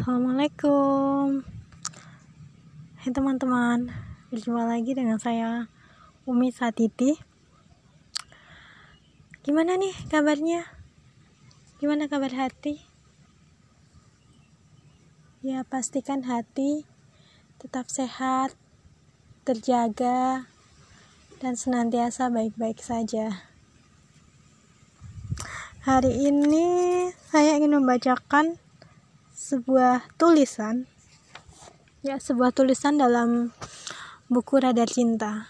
Assalamualaikum Hai teman-teman Berjumpa lagi dengan saya Umi Satiti Gimana nih kabarnya? Gimana kabar hati? Ya pastikan hati Tetap sehat Terjaga Dan senantiasa baik-baik saja Hari ini saya ingin membacakan sebuah tulisan ya sebuah tulisan dalam buku Radar Cinta.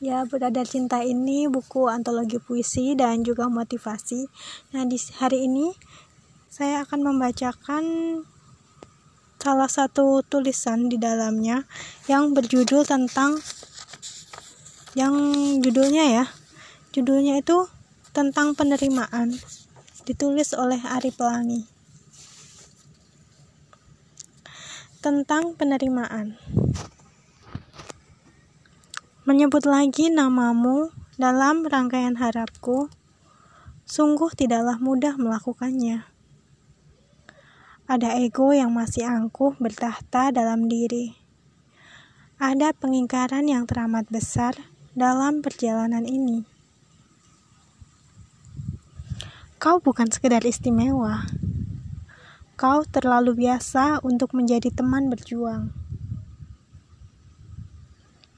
Ya Radar Cinta ini buku antologi puisi dan juga motivasi. Nah di hari ini saya akan membacakan salah satu tulisan di dalamnya yang berjudul tentang yang judulnya ya judulnya itu tentang penerimaan ditulis oleh Ari Pelangi tentang penerimaan. Menyebut lagi namamu dalam rangkaian harapku, sungguh tidaklah mudah melakukannya. Ada ego yang masih angkuh bertahta dalam diri. Ada pengingkaran yang teramat besar dalam perjalanan ini. Kau bukan sekedar istimewa, Kau terlalu biasa untuk menjadi teman berjuang.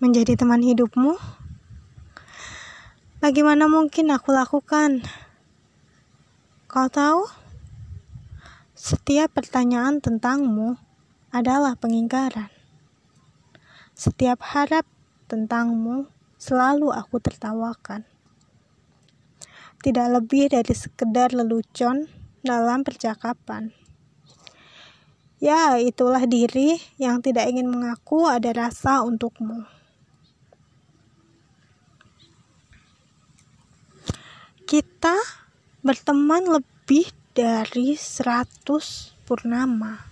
Menjadi teman hidupmu? Bagaimana mungkin aku lakukan? Kau tahu? Setiap pertanyaan tentangmu adalah pengingkaran. Setiap harap tentangmu selalu aku tertawakan. Tidak lebih dari sekedar lelucon dalam percakapan. Ya, itulah diri yang tidak ingin mengaku ada rasa untukmu. Kita berteman lebih dari seratus purnama.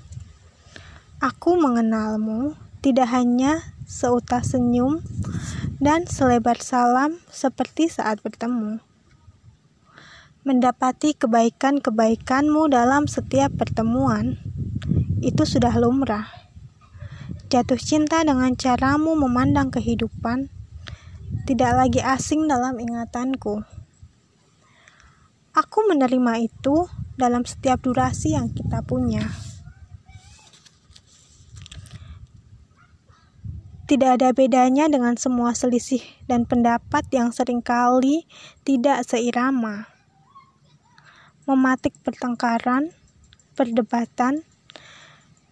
Aku mengenalmu tidak hanya seutas senyum dan selebar salam seperti saat bertemu. Mendapati kebaikan-kebaikanmu dalam setiap pertemuan itu sudah lumrah. Jatuh cinta dengan caramu memandang kehidupan tidak lagi asing dalam ingatanku. Aku menerima itu dalam setiap durasi yang kita punya. Tidak ada bedanya dengan semua selisih dan pendapat yang sering kali tidak seirama. Mematik pertengkaran, perdebatan,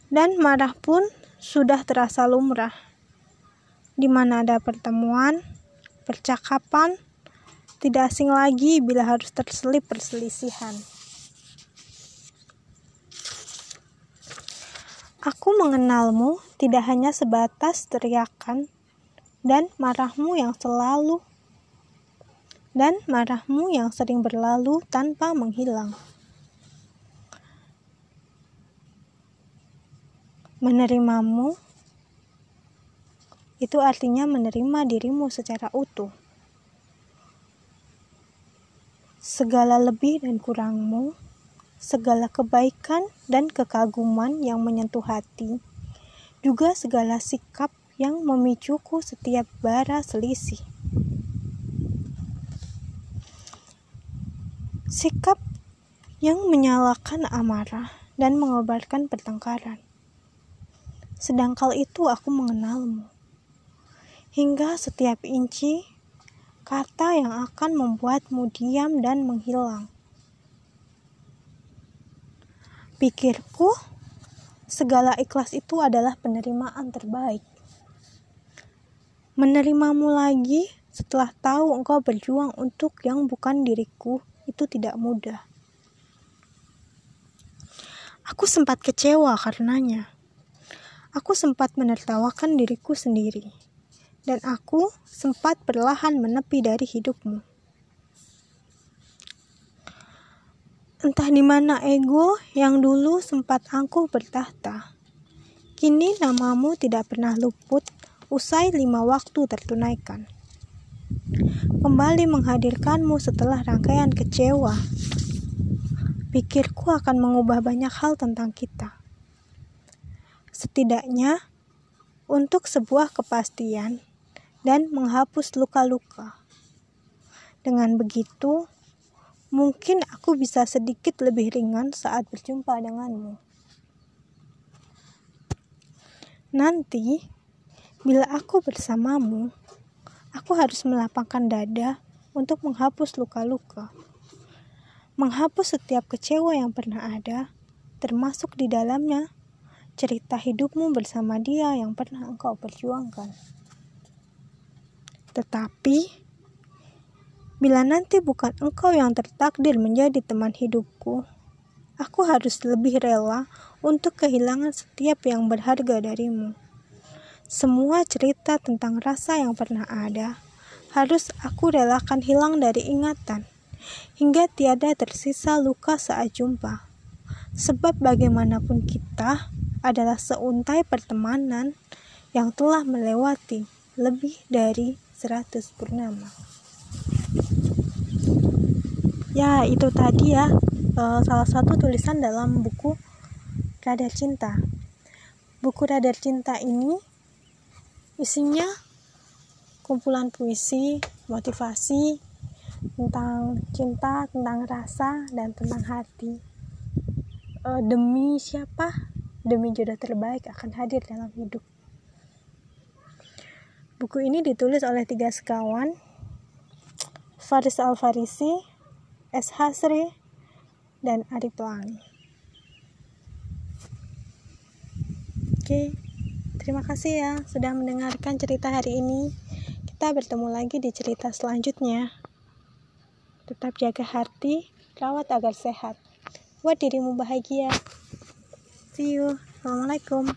dan marah pun sudah terasa lumrah. Di mana ada pertemuan, percakapan, tidak asing lagi bila harus terselip perselisihan. Aku mengenalmu tidak hanya sebatas teriakan dan marahmu yang selalu dan marahmu yang sering berlalu tanpa menghilang. Menerimamu itu artinya menerima dirimu secara utuh. Segala lebih dan kurangmu, segala kebaikan dan kekaguman yang menyentuh hati, juga segala sikap yang memicuku setiap bara selisih. Sikap yang menyalakan amarah dan mengobarkan pertengkaran Sedangkal itu aku mengenalmu. Hingga setiap inci kata yang akan membuatmu diam dan menghilang. Pikirku, segala ikhlas itu adalah penerimaan terbaik. Menerimamu lagi setelah tahu engkau berjuang untuk yang bukan diriku itu tidak mudah. Aku sempat kecewa karenanya. Aku sempat menertawakan diriku sendiri, dan aku sempat perlahan menepi dari hidupmu. Entah di mana ego yang dulu sempat angkuh bertahta. Kini namamu tidak pernah luput usai lima waktu tertunaikan. Kembali menghadirkanmu setelah rangkaian kecewa. pikirku akan mengubah banyak hal tentang kita. Setidaknya, untuk sebuah kepastian dan menghapus luka-luka. Dengan begitu, mungkin aku bisa sedikit lebih ringan saat berjumpa denganmu. Nanti, bila aku bersamamu, aku harus melapangkan dada untuk menghapus luka-luka. Menghapus setiap kecewa yang pernah ada, termasuk di dalamnya cerita hidupmu bersama dia yang pernah engkau perjuangkan. Tetapi, Bila nanti bukan engkau yang tertakdir menjadi teman hidupku, aku harus lebih rela untuk kehilangan setiap yang berharga darimu. Semua cerita tentang rasa yang pernah ada harus aku relakan hilang dari ingatan, hingga tiada tersisa luka saat jumpa. Sebab bagaimanapun kita adalah seuntai pertemanan yang telah melewati lebih dari seratus purnama. Ya, itu tadi ya uh, salah satu tulisan dalam buku Radar Cinta. Buku Radar Cinta ini isinya kumpulan puisi, motivasi tentang cinta, tentang rasa, dan tentang hati. Uh, demi siapa? Demi jodoh terbaik akan hadir dalam hidup. Buku ini ditulis oleh tiga sekawan, Faris Al-Farisi, S. Hasri, dan Ari Pelangi. Oke, terima kasih ya sudah mendengarkan cerita hari ini. Kita bertemu lagi di cerita selanjutnya. Tetap jaga hati, rawat agar sehat. Buat dirimu bahagia. See you. Assalamualaikum.